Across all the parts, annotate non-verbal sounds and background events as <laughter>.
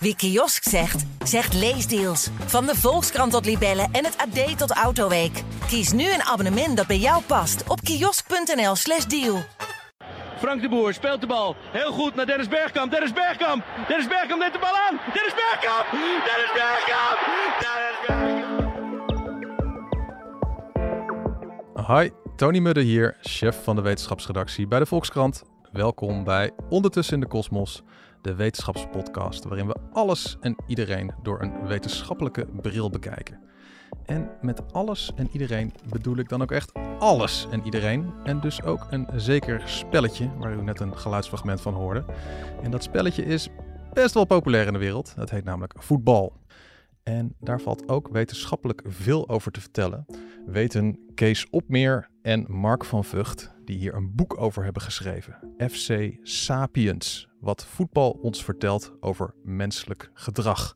Wie kiosk zegt, zegt leesdeals. Van de Volkskrant tot Libellen en het AD tot Autoweek. Kies nu een abonnement dat bij jou past op kiosk.nl/slash deal. Frank de Boer speelt de bal. Heel goed naar Dennis Bergkamp. Dennis Bergkamp. Dennis Bergkamp neemt de bal aan. Dennis Bergkamp. Dennis Bergkamp. Dennis Bergkamp. Hi, Tony Mudde hier, chef van de wetenschapsredactie bij de Volkskrant. Welkom bij Ondertussen in de Kosmos, de wetenschapspodcast waarin we alles en iedereen door een wetenschappelijke bril bekijken. En met alles en iedereen bedoel ik dan ook echt alles en iedereen. En dus ook een zeker spelletje, waar u net een geluidsfragment van hoorde. En dat spelletje is best wel populair in de wereld. Dat heet namelijk voetbal. En daar valt ook wetenschappelijk veel over te vertellen. Weten Kees Opmeer en Mark van Vught, die hier een boek over hebben geschreven. FC Sapiens, wat voetbal ons vertelt over menselijk gedrag.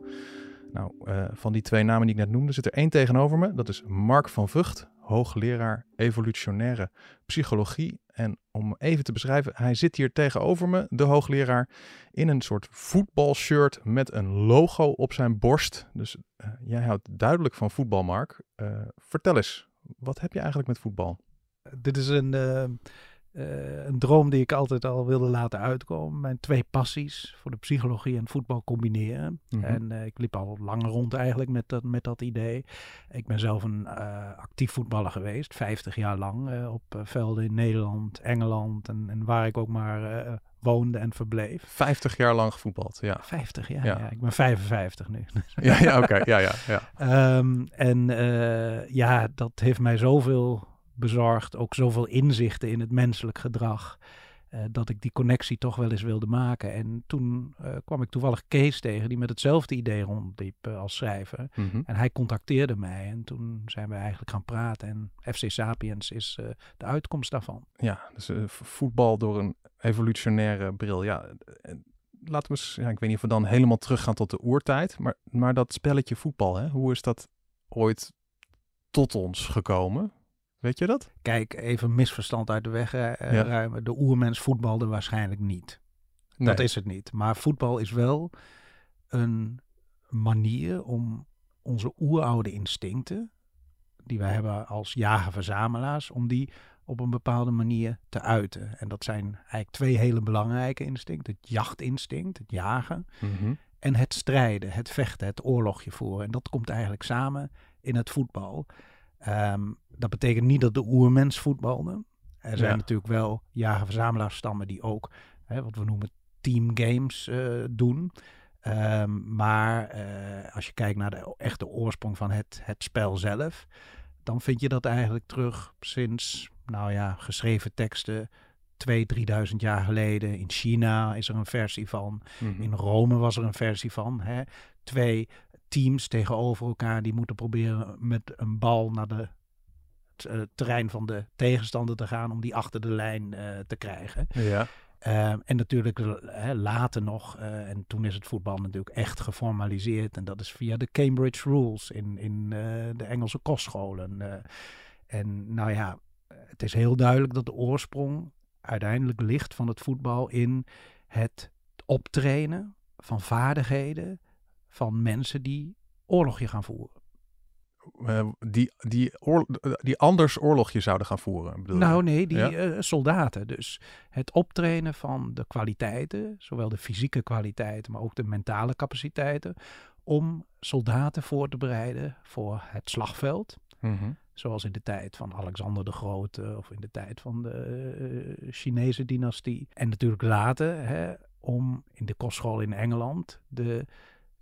Nou, uh, van die twee namen die ik net noemde, zit er één tegenover me. Dat is Mark van Vught, hoogleraar evolutionaire psychologie. En om even te beschrijven, hij zit hier tegenover me, de hoogleraar, in een soort voetbalshirt met een logo op zijn borst. Dus uh, jij houdt duidelijk van voetbal, Mark. Uh, vertel eens, wat heb je eigenlijk met voetbal? Dit is een, uh, uh, een droom die ik altijd al wilde laten uitkomen. Mijn twee passies voor de psychologie en voetbal combineren. Mm -hmm. En uh, ik liep al langer rond eigenlijk met dat, met dat idee. Ik ben zelf een uh, actief voetballer geweest, 50 jaar lang op velden in Nederland, Engeland en, en waar ik ook maar woonde en verbleef. 50 jaar lang gevoetbald, ja. 50, ja. ja. ja. Ik ben 55 nu. <laughs> ja, ja oké. Okay. Ja, ja, ja. Um, en ja, dat heeft mij zoveel bezorgd, ook zoveel inzichten in het menselijk gedrag, uh, dat ik die connectie toch wel eens wilde maken. En toen uh, kwam ik toevallig Kees tegen, die met hetzelfde idee rondliep uh, als schrijver. Mm -hmm. En hij contacteerde mij en toen zijn we eigenlijk gaan praten. En FC Sapiens is de uitkomst daarvan. Ja, dus voetbal door een evolutionaire bril. Ja, laten we eens, ja, ik weet niet of we dan helemaal teruggaan tot de oertijd, maar, maar dat spelletje voetbal, hè, hoe is dat ooit tot ons gekomen? Weet je dat? Kijk, even misverstand uit de weg uh, ja. ruimen. De oermens voetbalde waarschijnlijk niet. Nee. Dat is het niet. Maar voetbal is wel een manier om onze oeroude instincten, die wij hebben als jager-verzamelaars, om die op een bepaalde manier te uiten. En dat zijn eigenlijk twee hele belangrijke instincten. Het jachtinstinct, het jagen, mm -hmm. en het strijden, het vechten, het oorlogje voeren. En dat komt eigenlijk samen in het voetbal. Um, dat betekent niet dat de oermens voetbalde. Er zijn ja. natuurlijk wel jager-verzamelaarsstammen die ook hè, wat we noemen teamgames uh, doen. Um, maar uh, als je kijkt naar de echte oorsprong van het, het spel zelf, dan vind je dat eigenlijk terug sinds, nou ja, geschreven teksten 2.000, 3.000 jaar geleden. In China is er een versie van. Mm -hmm. In Rome was er een versie van. Hè. Twee teams tegenover elkaar die moeten proberen met een bal naar de het uh, terrein van de tegenstander te gaan om die achter de lijn uh, te krijgen. Ja. Uh, en natuurlijk hè, later nog, uh, en toen is het voetbal natuurlijk echt geformaliseerd. En dat is via de Cambridge Rules in, in de Engelse kostscholen. en nou ja, het is heel duidelijk dat de oorsprong uiteindelijk ligt van het voetbal in het optrainen van vaardigheden van mensen die oorlogje gaan voeren. Uh, die, die, die anders oorlogje zouden gaan voeren. Bedoel nou, nee, die ja? uh, soldaten. Dus het optrainen van de kwaliteiten, zowel de fysieke kwaliteiten, maar ook de mentale capaciteiten, om soldaten voor te bereiden voor het slagveld. Mm -hmm. Zoals in de tijd van Alexander de Grote of in de tijd van de uh, Chinese dynastie. En natuurlijk later, hè, om in de kostschool in Engeland de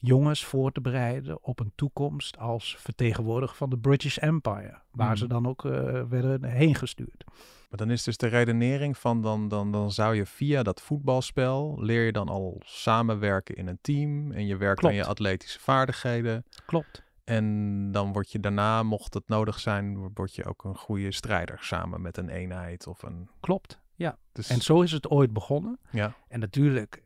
jongens voor te bereiden op een toekomst als vertegenwoordiger van de British Empire, waar ze dan ook uh, werden heen gestuurd. Maar dan is dus de redenering van dan, dan, dan zou je via dat voetbalspel leer je dan al samenwerken in een team en je werkt Klopt. aan je atletische vaardigheden. Klopt. En dan word je daarna, mocht het nodig zijn, word je ook een goede strijder samen met een eenheid of een. Klopt, ja. Dus... En zo is het ooit begonnen. Ja. En natuurlijk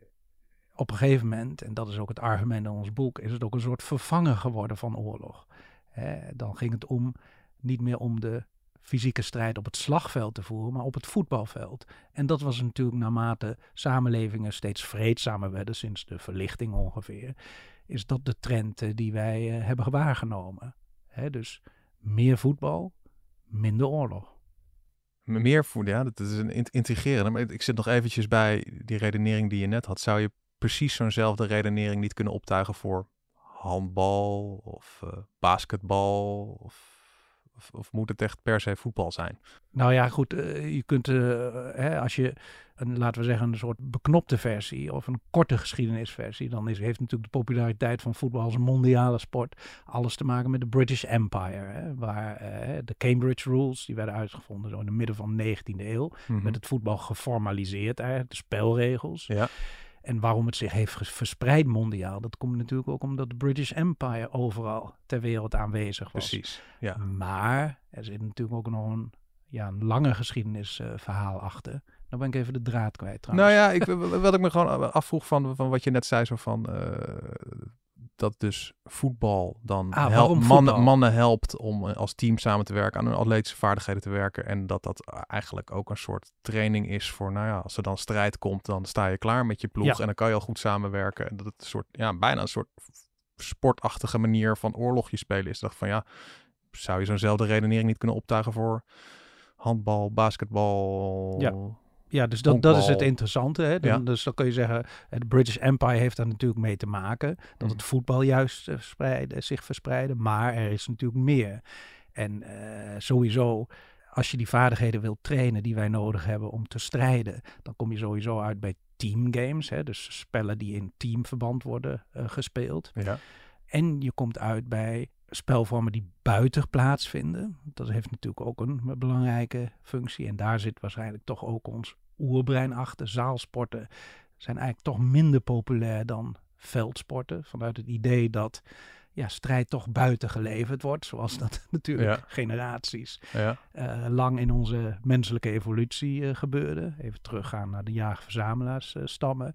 op een gegeven moment, en dat is ook het argument in ons boek, is het ook een soort vervanger geworden van oorlog. Hè, dan ging het om niet meer om de fysieke strijd op het slagveld te voeren, maar op het voetbalveld. En dat was natuurlijk naarmate samenlevingen steeds vreedzamer werden, sinds de verlichting ongeveer, is dat de trend eh, die wij uh, hebben waargenomen. Dus meer voetbal, minder oorlog. Meer voetbal, ja, dat is een integreren. Maar ik zit nog eventjes bij die redenering die je net had. Zou je precies zo'nzelfde redenering niet kunnen optuigen voor handbal of uh, basketbal of of, of, moet het echt per se voetbal zijn? Nou ja, goed. Uh, je kunt, uh, hè, als je, een, laten we zeggen, een soort beknopte versie of een korte geschiedenisversie, dan is, heeft natuurlijk de populariteit van voetbal als een mondiale sport alles te maken met de British Empire. Hè, waar de Cambridge Rules, die werden uitgevonden zo in het midden van de 19e eeuw, mm -hmm. met het voetbal geformaliseerd eigenlijk, de spelregels. Ja. En waarom het zich heeft verspreid mondiaal, dat komt natuurlijk ook omdat de British Empire overal ter wereld aanwezig was. Precies, ja. Maar er zit natuurlijk ook nog een, ja, een lange geschiedenisverhaal uh, achter. Dan ben ik even de draad kwijt trouwens. Nou ja, ik, <laughs> wat ik me gewoon afvroeg van, van wat je net zei, zo van... Uh, dat dus voetbal dan ah, helpt, voetbal? mannen, mannen helpt om als team samen te werken, aan hun atletische vaardigheden te werken. En dat dat eigenlijk ook een soort training is voor, nou ja, als er dan strijd komt, dan sta je klaar met je ploeg Ja. en dan kan je al goed samenwerken. En dat het een soort, ja, bijna een soort sportachtige manier van oorlogje spelen is. Dacht van ja, zou je zo'nzelfde redenering niet kunnen optuigen voor handbal, basketbal? Ja. Ja, dus dat, dat is het interessante. Hè? Dan, Ja. Dus dan kun je zeggen, eh, de British Empire heeft daar natuurlijk mee te maken. Dat het voetbal juist eh, zich verspreidde. Maar er is natuurlijk meer. En eh, sowieso, als je die vaardigheden wilt trainen die wij nodig hebben om te strijden, dan kom je sowieso uit bij teamgames. Hè? Dus spellen die in teamverband worden eh, gespeeld. Ja. En je komt uit bij spelvormen die buiten plaatsvinden. Dat heeft natuurlijk ook een belangrijke functie. En daar zit waarschijnlijk toch ook ons oerbrein achter. Zaalsporten zijn eigenlijk toch minder populair dan veldsporten. Vanuit het idee dat ja, strijd toch buiten geleverd wordt. Zoals dat <laughs> natuurlijk Ja. generaties Ja. eh, lang in onze menselijke evolutie eh, gebeurde. Even teruggaan naar de jager-verzamelaars eh, stammen.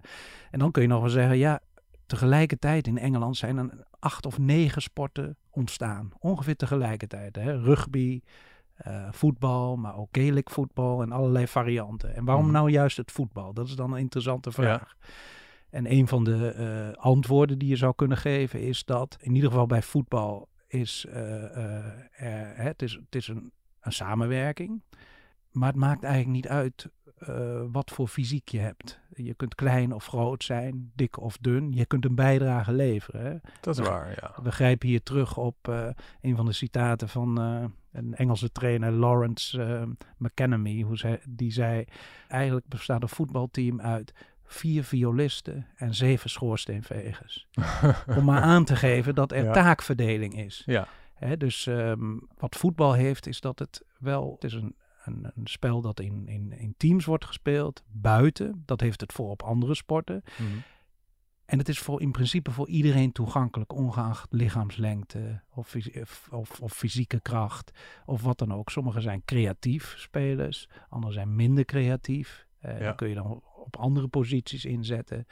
En dan kun je nog wel zeggen, ja, tegelijkertijd in Engeland zijn er acht of negen sporten ontstaan. Ongeveer tegelijkertijd. Hè? Rugby, eh, voetbal, maar ook Gaelic voetbal en allerlei varianten. En waarom Mhm. nou juist het voetbal? Dat is dan een interessante vraag. En een van de eh, antwoorden die je zou kunnen geven is dat in ieder geval bij voetbal is, eh, er- hè, het is, het is een, een samenwerking. Maar het maakt eigenlijk niet uit wat voor fysiek je hebt. Je kunt klein of groot zijn, dik of dun. Je kunt een bijdrage leveren. Hè? Dat is waar, ja. We grijpen hier terug op eh, een van de citaten van eh, een Engelse trainer, Lawrence McKenemy. Hoe zij, die zei, eigenlijk bestaat een voetbalteam uit vier violisten en zeven schoorsteenvegers. <laughs> Om maar aan te geven dat er Ja. taakverdeling is. Ja. Hè, dus ehm, wat voetbal heeft, is dat het wel, het is een, een, een spel dat in, in, in teams wordt gespeeld, buiten. Dat heeft het voor op andere sporten. Mhm. En het is voor, in principe voor iedereen toegankelijk, ongeacht lichaamslengte of, of, of, fysieke kracht of wat dan ook. Sommigen zijn creatief spelers, anderen zijn minder creatief. Ja. Dan kun je dan op andere posities inzetten.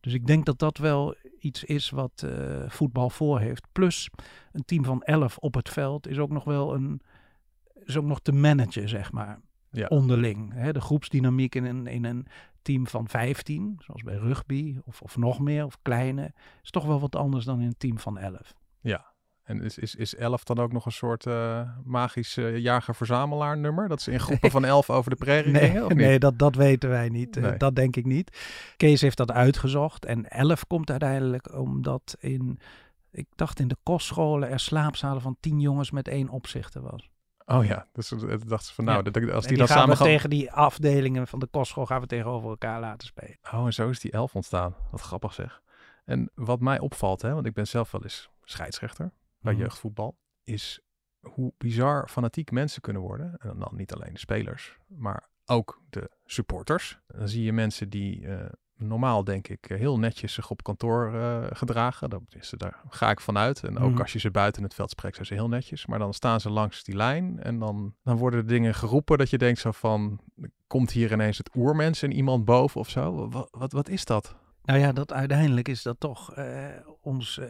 Dus ik denk dat dat wel iets is wat eh, voetbal voor heeft. Plus een team van 11 op het veld is ook nog wel een, is ook nog te managen, zeg maar Ja. onderling. Hè, de groepsdynamiek in een, in een team van 15, zoals bij rugby of, of nog meer, of kleine, is toch wel wat anders dan in een team van 11. En is, is, is 11 dan ook nog een soort eh, magisch eh, jager-verzamelaar nummer? Dat ze in groepen van 11 over de prairie Nee, gingen? Of niet? nee dat, dat weten wij niet. Eh, dat denk ik niet. Kees heeft dat uitgezocht. En 11 komt uiteindelijk omdat in, ik dacht in de kostscholen er slaapzalen van 10 jongens met één opzichter was. Oh ja, dus eh, dachten ze van nou, Ja. dat, als die, die dan gaan samen we gaan... tegen die afdelingen van de kostschool gaan we tegenover elkaar laten spelen. Oh, en zo is die 11 ontstaan. Wat grappig zeg. En wat mij opvalt, hè, want ik ben zelf wel eens scheidsrechter bij Mhm. jeugdvoetbal, is hoe bizar fanatiek mensen kunnen worden. En dan niet alleen de spelers, maar ook de supporters. Dan zie je mensen die eh, normaal, denk ik, eh, heel netjes zich op kantoor eh, gedragen. Dat is, daar ga ik vanuit. En ook Mhm. als je ze buiten het veld spreekt, zijn ze heel netjes. Maar dan staan ze langs die lijn en dan, dan worden er dingen geroepen dat je denkt zo van, komt hier ineens het oermens en iemand boven of zo? Wat, wat, wat is dat? Nou ja, dat uiteindelijk is dat toch eh, ons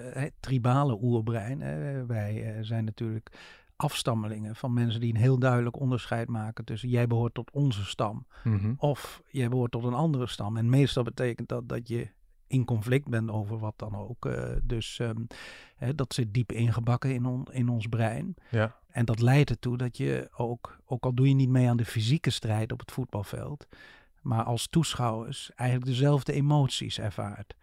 tribale oerbrein. wij zijn natuurlijk afstammelingen van mensen die een heel duidelijk onderscheid maken tussen jij behoort tot onze stam Mhm. of jij behoort tot een andere stam. En meestal betekent dat dat je in conflict bent over wat dan ook. Eh, dus ehm, hè, dat zit diep ingebakken in, on, in ons brein. Ja. En dat leidt ertoe dat je ook, ook al doe je niet mee aan de fysieke strijd op het voetbalveld, maar als toeschouwers eigenlijk dezelfde emoties ervaart.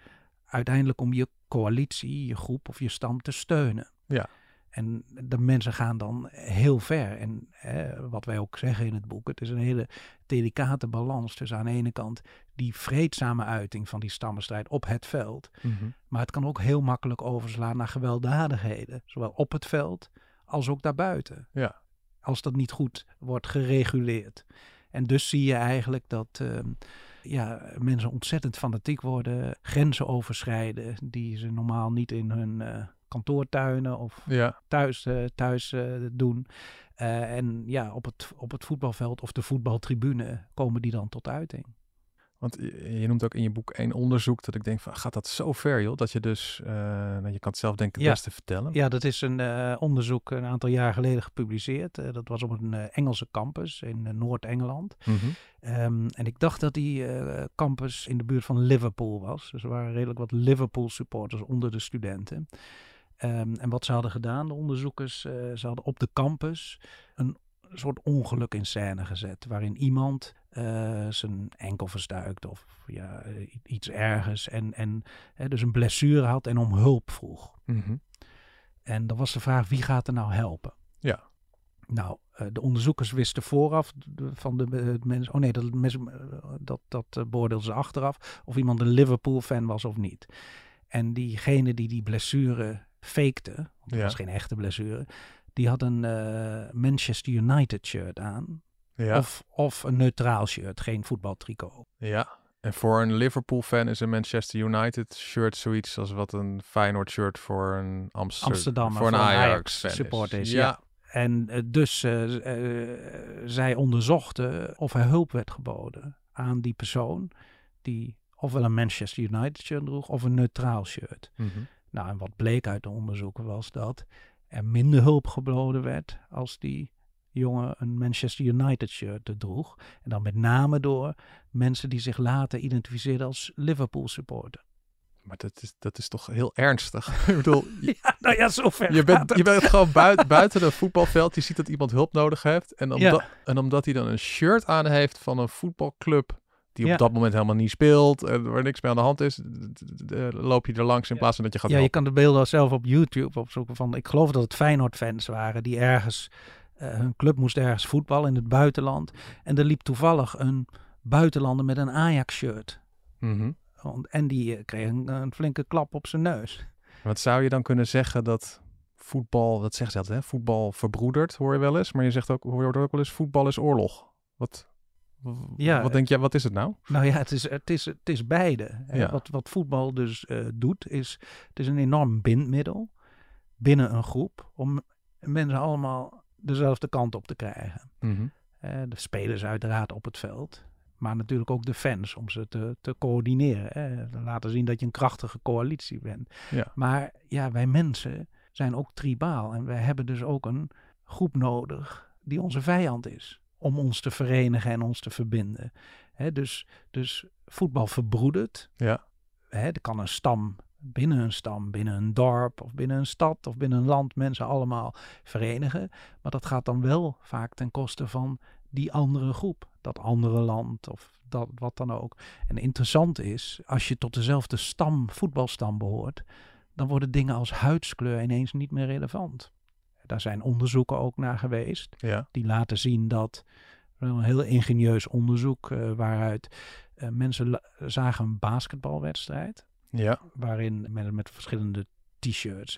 Uiteindelijk om je coalitie, je groep of je stam te steunen. Ja. En de mensen gaan dan heel ver. En hè, wat wij ook zeggen in het boek, het is een hele delicate balans tussen aan de ene kant die vreedzame uiting van die stammenstrijd op het veld. Mhm. Maar het kan ook heel makkelijk overslaan naar gewelddadigheden, zowel op het veld als ook daarbuiten. Ja. Als dat niet goed wordt gereguleerd. En dus zie je eigenlijk dat ehm, ja, mensen ontzettend fanatiek worden, grenzen overschrijden die ze normaal niet in hun eh, kantoortuinen of Ja. thuis, eh, thuis eh, doen. Eh, en ja, op het, op het voetbalveld of de voetbaltribune komen die dan tot uiting. Want je je noemt ook in je boek één onderzoek dat ik denk van gaat dat zo ver joh, dat je dus, nou, je kan het zelf denk ik het Ja. beste vertellen. Ja, dat is een onderzoek een aantal jaar geleden gepubliceerd. Dat was op een Engelse campus in Noord-Engeland. Mhm. Ehm, en ik dacht dat die campus in de buurt van Liverpool was. Dus er waren redelijk wat Liverpool supporters onder de studenten. Ehm, en wat ze hadden gedaan, de onderzoekers, eh, ze hadden op de campus een soort ongeluk in scène gezet. Waarin iemand eh, zijn enkel verstuikt of ja, iets ergens. En, en hè, dus een blessure had en om hulp vroeg. Mhm. En dan was de vraag, wie gaat er nou helpen? Ja. Nou, eh, de onderzoekers wisten vooraf van de mensen... Oh nee, dat, dat, dat beoordeelden ze achteraf. Of iemand een Liverpool-fan was of niet. En diegene die die blessure fakte... Want Ja. was geen echte blessure... Die had een eh, Manchester United shirt aan. Ja. Of, of een neutraal shirt, geen voetbaltricot. ja. En voor een Liverpool fan is een Manchester United shirt zoiets als wat een Feyenoord shirt voor een Amster- Amsterdammer, voor een voor een Ajax, Ajax fan supporter is, Ja. ja. En eh, dus eh, zij onderzochten of er hulp werd geboden aan die persoon die ofwel een Manchester United shirt droeg of een neutraal shirt. Mhm. Nou, en wat bleek uit de onderzoeken was dat er minder hulp geboden werd als die jongen een Manchester United shirt droeg. En dan met name door mensen die zich later identificeerden als Liverpool supporter. Maar dat is, dat is toch heel ernstig. <laughs> ik bedoel, <laughs> je, Ja, nou ja, zover je, bent, het. je bent gewoon buiten, buiten een voetbalveld. Je ziet dat iemand hulp nodig heeft. En Ja. omdat, en omdat hij dan een shirt aan heeft van een voetbalclub die op Ja. dat moment helemaal niet speelt. En waar niks mee aan de hand is. d- loop je er langs in plaats van dat je gaat Ja, je kan de beelden zelf op YouTube opzoeken van. Ik geloof dat het Feyenoord-fans waren die ergens. eh, hun club moest ergens voetballen in het buitenland. En er liep toevallig een buitenlander met een Ajax-shirt. Mhm. En die eh, kreeg een, een flinke klap op zijn neus. Wat zou je dan kunnen zeggen dat voetbal, dat zeggen ze altijd, hè? voetbal verbroedert, hoor je wel eens. Maar je zegt ook, hoor je ook wel eens, voetbal is oorlog. Wat, Ja, wat denk jij, wat is het nou? Nou ja, het is, het is, het is beide. Ja. Wat, wat voetbal dus eh, doet, is het is een enorm bindmiddel binnen een groep om mensen allemaal dezelfde kant op te krijgen. Mhm. Eh, de spelers uiteraard op het veld. Maar natuurlijk ook de fans om ze te, te coördineren. Hè. Laten zien dat je een krachtige coalitie bent. Ja. Maar ja, wij mensen zijn ook tribaal. En wij hebben dus ook een groep nodig die onze vijand is. Om ons te verenigen en ons te verbinden. Hè, dus, dus voetbal verbroedert. Ja. Hè, er kan een stam binnen een stam, binnen een dorp of binnen een stad of binnen een land mensen allemaal verenigen. Maar dat gaat dan wel vaak ten koste van die andere groep, dat andere land of dat wat dan ook. En interessant is, als je tot dezelfde stam, voetbalstam behoort, dan worden dingen als huidskleur ineens niet meer relevant. Daar zijn onderzoeken ook naar geweest Ja. die laten zien dat een heel ingenieus onderzoek eh, waaruit eh, mensen zagen een basketbalwedstrijd Ja. waarin men met verschillende t-shirts,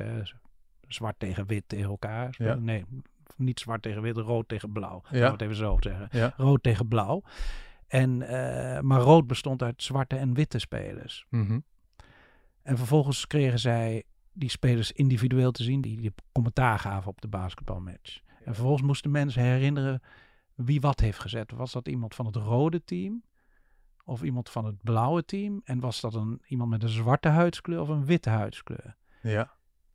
zwart tegen wit tegen elkaar. Ja. nee, niet zwart tegen wit, rood tegen blauw. Ja. Ja. het even zo zeggen. Ja. Rood tegen blauw. En, eh, maar rood bestond uit zwarte en witte spelers. Mhm. En vervolgens kregen zij die spelers individueel te zien, die, die commentaar gaven op de basketbalmatch. En vervolgens moesten mensen herinneren wie wat heeft gezet. Was dat iemand van het rode team? Of iemand van het blauwe team? En was dat een, iemand met een zwarte huidskleur of een witte huidskleur? Ja.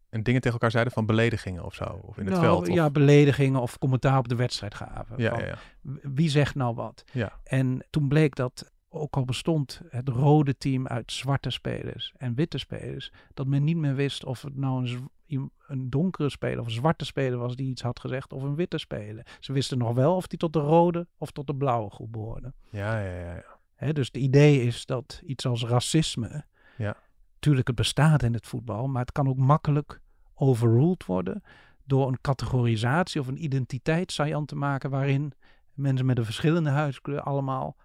en dingen tegen elkaar zeiden van beledigingen of zo, of in het Nou, veld. Of, Ja, beledigingen of commentaar op de wedstrijd gaven. ja, ja, ja. Wie zegt nou wat? Ja. En toen bleek dat, ook al bestond het rode team uit zwarte spelers en witte spelers, dat men niet meer wist of het nou een, een donkere speler of een zwarte speler was die iets had gezegd, of een witte speler. Ze wisten nog wel of die tot de rode of tot de blauwe groep behoorde. Ja, ja, ja, dus het idee is dat iets als racisme, Ja. natuurlijk het bestaat in het voetbal, maar het kan ook makkelijk overruled worden door een categorisatie of een identiteitssajant te maken waarin mensen met een verschillende huidskleur allemaal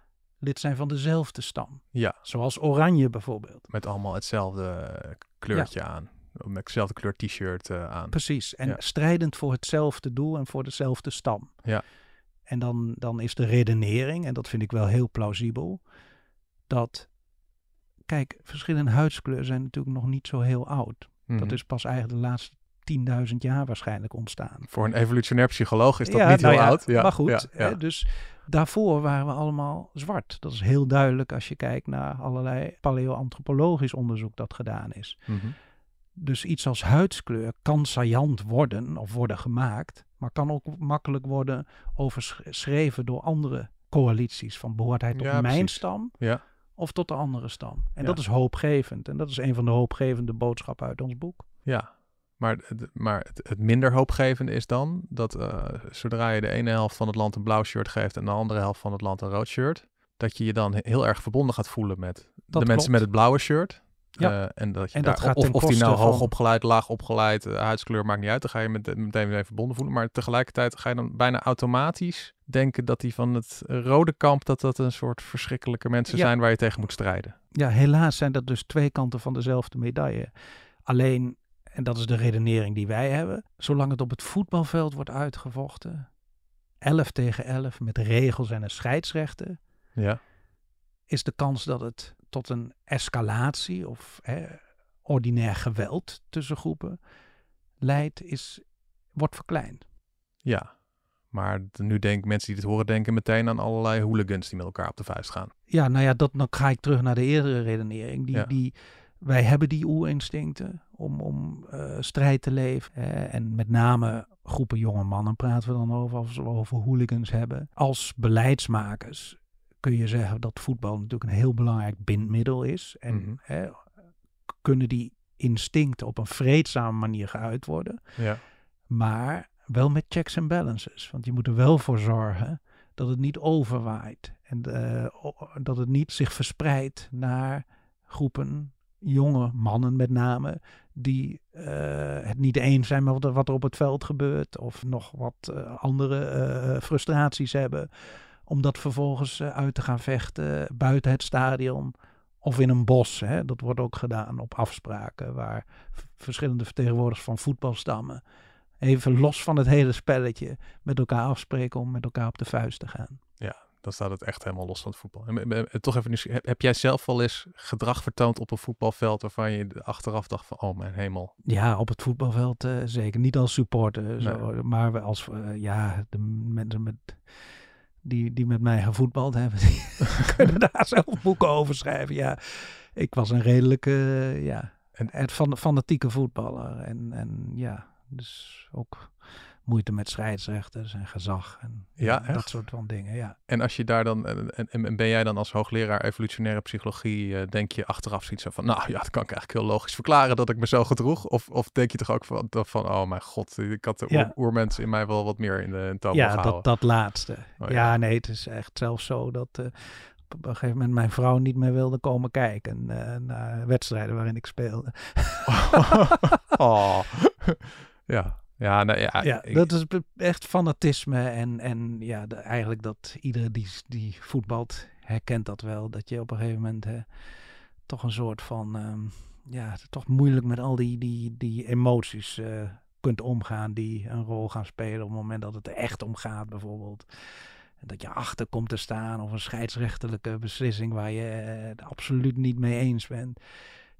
lid zijn van dezelfde stam. Ja. Zoals oranje bijvoorbeeld. Met allemaal hetzelfde eh, kleurtje aan. Met hetzelfde kleur t-shirt eh, aan. Precies. En Ja. strijdend voor hetzelfde doel en voor dezelfde stam. Ja. En dan, dan is de redenering, en dat vind ik wel heel plausibel, dat, kijk, verschillende huidskleuren zijn natuurlijk nog niet zo heel oud. Mhm. Dat is pas eigenlijk de laatste 10.000 jaar waarschijnlijk ontstaan. Voor een evolutionair psycholoog is dat Ja, niet nou heel ja, oud. Ja, maar goed. Hè, dus daarvoor waren we allemaal zwart. Dat is heel duidelijk als je kijkt naar allerlei paleoantropologisch onderzoek dat gedaan is. Mhm. Dus iets als huidskleur kan saillant worden of worden gemaakt, maar kan ook makkelijk worden overschreven door andere coalities. Van behoort hij tot mijn precies. stam Ja. of tot de andere stam? En Ja. dat is hoopgevend. En dat is een van de hoopgevende boodschappen uit ons boek. Ja, maar, het- maar het, het minder hoopgevende is dan dat eh, zodra je de ene helft van het land een blauw shirt geeft en de andere helft van het land een rood shirt, dat je je dan heel erg verbonden gaat voelen met de mensen met het blauwe shirt. Ja. Eh, en dat je En dat daar- gaat of, die nou hoog opgeleid, laag opgeleid, eh, huidskleur maakt niet uit. Dan ga je met, meteen weer verbonden voelen. Maar tegelijkertijd ga je dan bijna automatisch denken dat die van het rode kamp, dat dat een soort verschrikkelijke mensen Ja. zijn waar je tegen moet strijden. Ja, helaas zijn dat dus twee kanten van dezelfde medaille. Alleen, en dat is de redenering die wij hebben, zolang het op het voetbalveld wordt uitgevochten, 11 tegen 11 met regels en een scheidsrechter, Ja, is de kans dat het tot een escalatie of hè, ordinair geweld tussen groepen leidt, is, wordt verkleind. ja. Maar nu denken mensen die dit horen, denken meteen aan allerlei hooligans die met elkaar op de vuist gaan. Ja, nou ja, dat, dan ga ik terug naar de eerdere redenering. Die, Ja. die, wij hebben die oerinstincten om, om eh, strijd te leven. eh, en met name groepen jonge mannen praten we dan over, als we over hooligans hebben. Als beleidsmakers kun je zeggen dat voetbal natuurlijk een heel belangrijk bindmiddel is. En Mhm. hè, kunnen die instincten op een vreedzame manier geuit worden. Ja. Maar wel met checks en balances. Want je moet er wel voor zorgen dat het niet overwaait. En eh, dat het niet zich verspreidt naar groepen, jonge mannen met name, die eh, het niet eens zijn met wat er, op het veld gebeurt. Of nog wat eh, andere eh, frustraties hebben. Om dat vervolgens uit te gaan vechten buiten het stadion. Of in een bos. Hè. Dat wordt ook gedaan op afspraken waar verschillende vertegenwoordigers van voetbalstammen even los van het hele spelletje met elkaar afspreken om met elkaar op de vuist te gaan. Dan staat het echt helemaal los van het voetbal. En, en- en toch even, nieuwsgierig, heb, heb jij zelf wel eens gedrag vertoond op een voetbalveld waarvan je achteraf dacht van, oh mijn hemel. Ja, op het voetbalveld eh, zeker. Niet als supporter, zo, maar als eh, ja, de mensen met, die, die met mij gevoetbald hebben, <laughs> die <laughs> kunnen daar zelf boeken over schrijven. Ja, ik was een redelijke, eh, ja, En- van, fanatieke voetballer. En, en ja, dus ook moeite met scheidsrechters en gezag en Ja, dat soort van dingen. Ja. En als je daar dan, en, en, en ben jij dan als hoogleraar evolutionaire psychologie, eh, denk je achteraf zoiets van, nou ja, dat kan ik eigenlijk heel logisch verklaren dat ik me zo gedroeg? Of, of denk je toch ook van, dat van oh mijn god, ik had de Ja. oer- oermens in mij wel wat meer in de toon Ja, gehouden. dat, dat laatste. Oh, ja. ja. nee, het is echt zelfs zo dat eh, op een gegeven moment mijn vrouw niet meer wilde komen kijken eh, naar wedstrijden waarin ik speelde. <laughs> oh. <laughs> <laughs> ja. Ja, nou ja, ja, ik- dat is echt fanatisme en, en ja, de- eigenlijk dat iedereen die, die voetbalt herkent dat wel. Dat je op een gegeven moment hè, toch een soort van, ehm, ja, toch moeilijk met al die, die, die emoties eh, kunt omgaan die een rol gaan spelen op het moment dat het er echt om gaat bijvoorbeeld. Dat je achter komt te staan of een scheidsrechterlijke beslissing waar je eh, het absoluut niet mee eens bent.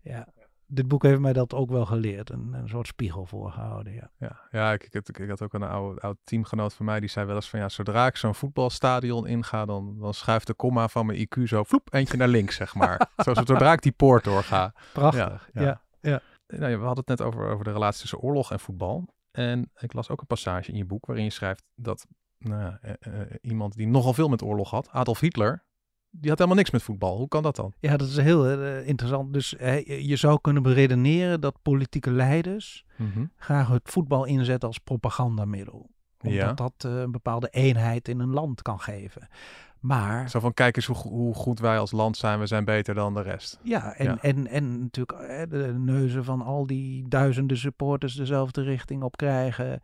Ja, dit boek heeft mij dat ook wel geleerd. Een, een soort spiegel voorgehouden, ja. Ja, ja ik, ik, ik, ik had ook een oude, oud teamgenoot van mij die zei wel eens van ja, zodra ik zo'n voetbalstadion inga, dan, dan schuift de komma van mijn IQ zo vloep eentje naar links, zeg maar. <laughs> Zo, zodra ik die poort doorga. Prachtig. Ja, Ja, ja. ja. nou, we hadden het net over, over de relatie tussen oorlog en voetbal. En ik las ook een passage in je boek waarin je schrijft dat nou, uh, iemand die nogal veel met oorlog had, Adolf Hitler, die had helemaal niks met voetbal. Hoe kan dat dan? Ja, dat is heel uh, interessant. Dus je zou kunnen beredeneren dat politieke leiders mm graag het voetbal inzetten als propagandamiddel. Omdat ja. dat een bepaalde eenheid in een land kan geven. Maar... Zo van, kijk eens hoe, hoe, goed wij als land zijn. We zijn beter dan de rest. Ja, en, En, en natuurlijk de neuzen van al die duizenden supporters dezelfde richting op krijgen.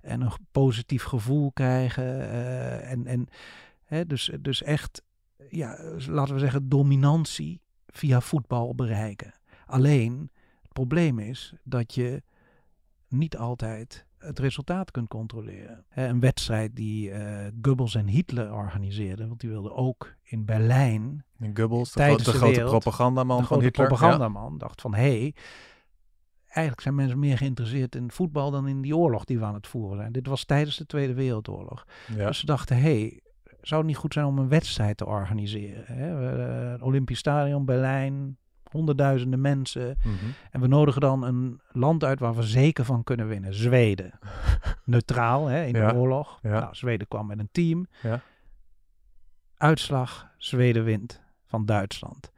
En een positief gevoel krijgen. En en hè, dus, dus echt, ja, laten we zeggen, dominantie via voetbal bereiken. Alleen, het probleem is dat je niet altijd het resultaat kunt controleren. een wedstrijd die uh, Goebbels en Hitler organiseerden, want die wilden ook in Berlijn. En Goebbels, de, grote, de grote propagandaman van Hitler. De propagandaman dacht van, hé, hey, eigenlijk zijn mensen meer geïnteresseerd in voetbal dan in die oorlog die we aan het voeren zijn. Dit was tijdens de Tweede Wereldoorlog. Dus ze dachten, hé, hey, zou het niet goed zijn om een wedstrijd te organiseren? Hè? Uh, Olympisch Stadion, Berlijn, honderdduizenden mensen. Mhm. En we nodigen dan een land uit waar we zeker van kunnen winnen. Zweden. <laughs> Neutraal hè, in de oorlog. Ja. Nou, Zweden kwam met een team. Ja. Uitslag, Zweden wint van Duitsland.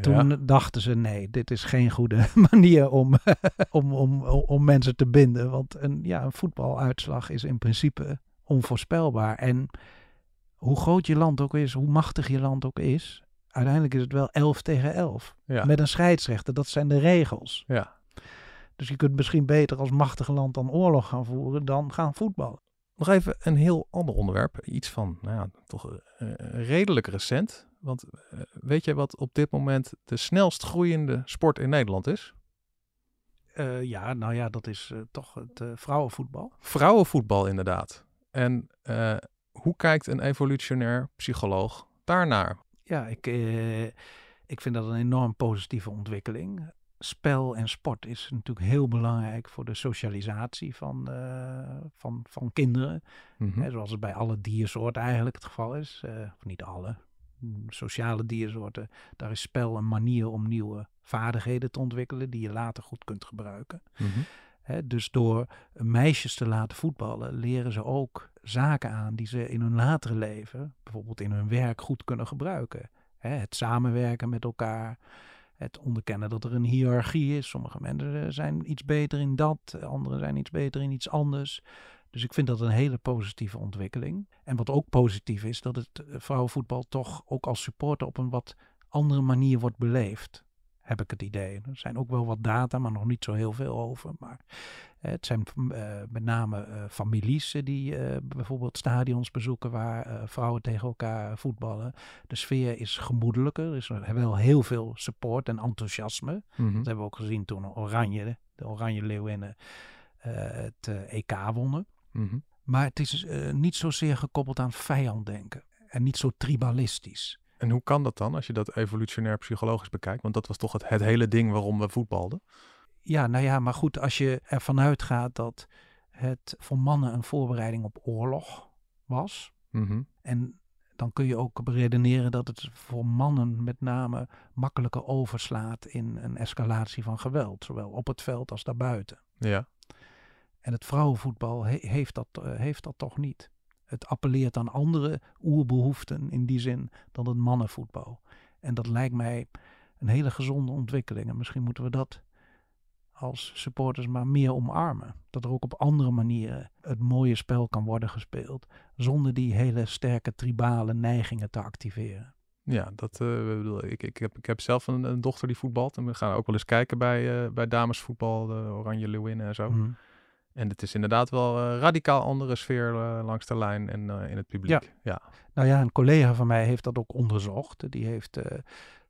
Toen dachten ze, nee, dit is geen goede <laughs> manier om, <laughs> om, om, om mensen te binden. Want een, ja, een voetbaluitslag is in principe onvoorspelbaar. En hoe groot je land ook is, hoe machtig je land ook is, uiteindelijk is het wel 11 tegen 11. Met een scheidsrechter, dat zijn de regels. Ja. Dus je kunt misschien beter als machtig land dan oorlog gaan voeren dan gaan voetballen. Nog even een heel ander onderwerp. Iets van, nou ja, toch uh, redelijk recent. Want uh, weet je wat op dit moment de snelst groeiende sport in Nederland is? Uh, ja, nou ja, dat is toch het vrouwenvoetbal. Vrouwenvoetbal, inderdaad. En hoe kijkt een evolutionair psycholoog daarnaar? Ja, ik, ik vind dat een enorm positieve ontwikkeling spel en sport is natuurlijk heel belangrijk voor de socialisatie van, uh, van, van kinderen. Mm zoals het bij alle diersoorten eigenlijk het geval is. Uh, of niet alle. Sociale diersoorten. Daar is spel een manier om nieuwe vaardigheden te ontwikkelen die je later goed kunt gebruiken. Mm dus door meisjes te laten voetballen, leren ze ook zaken aan die ze in hun latere leven, bijvoorbeeld in hun werk, goed kunnen gebruiken. het samenwerken met elkaar, het onderkennen dat er een hiërarchie is. Sommige mensen zijn iets beter in dat, anderen zijn iets beter in iets anders. Dus ik vind dat een hele positieve ontwikkeling. En wat ook positief is, dat het eh, vrouwenvoetbal toch ook als supporter op een wat andere manier wordt beleefd heb ik het idee. Er zijn ook wel wat data, maar nog niet zo heel veel over. Maar het zijn uh, met name uh, families die bijvoorbeeld stadions bezoeken waar vrouwen tegen elkaar voetballen. De sfeer is gemoedelijker. Er is wel heel veel support en enthousiasme. Mm Dat hebben we ook gezien toen Oranje, de Oranje Leeuwinnen, het EK wonnen. Mhm. Maar het is niet zozeer gekoppeld aan vijanddenken en niet zo tribalistisch. En hoe kan dat dan als je dat evolutionair psychologisch bekijkt? Want dat was toch het, het hele ding waarom we voetbalden. Ja, nou ja, maar goed, als je ervan uitgaat dat het voor mannen een voorbereiding op oorlog was. Mhm. En dan kun je ook beredeneren dat het voor mannen met name makkelijker overslaat in een escalatie van geweld, zowel op het veld als daarbuiten. Ja. En het vrouwenvoetbal heeft, dat, uh, heeft dat toch niet het appelleert aan andere oerbehoeften in die zin dan het mannenvoetbal. En dat lijkt mij een hele gezonde ontwikkeling. En misschien moeten we dat als supporters maar meer omarmen. Dat er ook op andere manieren het mooie spel kan worden gespeeld. Zonder die hele sterke tribale neigingen te activeren. Ja, dat, uh, ik, ik, heb, ik heb zelf een, een, dochter die voetbalt. En we gaan ook wel eens kijken bij, uh, bij damesvoetbal, de Oranje Leeuwinnen en zo. Mhm. En het is inderdaad wel een radicaal andere sfeer uh, langs de lijn en uh, in het publiek. Ja. ja. Nou ja, een collega van mij heeft dat ook onderzocht. Die heeft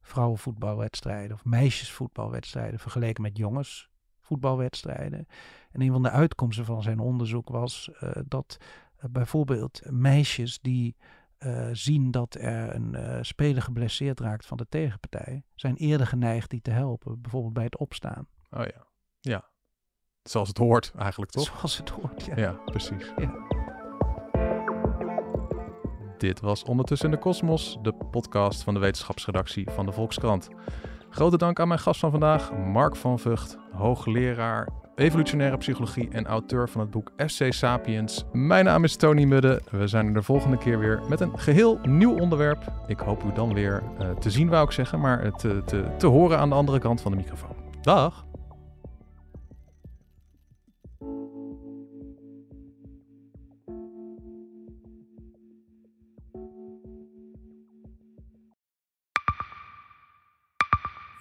vrouwenvoetbalwedstrijden of meisjesvoetbalwedstrijden vergeleken met jongensvoetbalwedstrijden. En een van de uitkomsten van zijn onderzoek was dat bijvoorbeeld meisjes die zien dat er een speler geblesseerd raakt van de tegenpartij, zijn eerder geneigd die te helpen, bijvoorbeeld bij het opstaan. Oh ja, ja. Zoals het hoort eigenlijk, toch? Zoals het hoort, ja. Ja, precies. Ja. Dit was Ondertussen in de Kosmos, de podcast van de wetenschapsredactie van de Volkskrant. Grote dank aan mijn gast van vandaag, Mark van Vught, hoogleraar evolutionaire psychologie en auteur van het boek FC Sapiens. Mijn naam is Tony Mudde. We zijn er de volgende keer weer met een geheel nieuw onderwerp. Ik hoop u dan weer uh, te zien, wou ik zeggen, maar te, te, te horen aan de andere kant van de microfoon. Dag!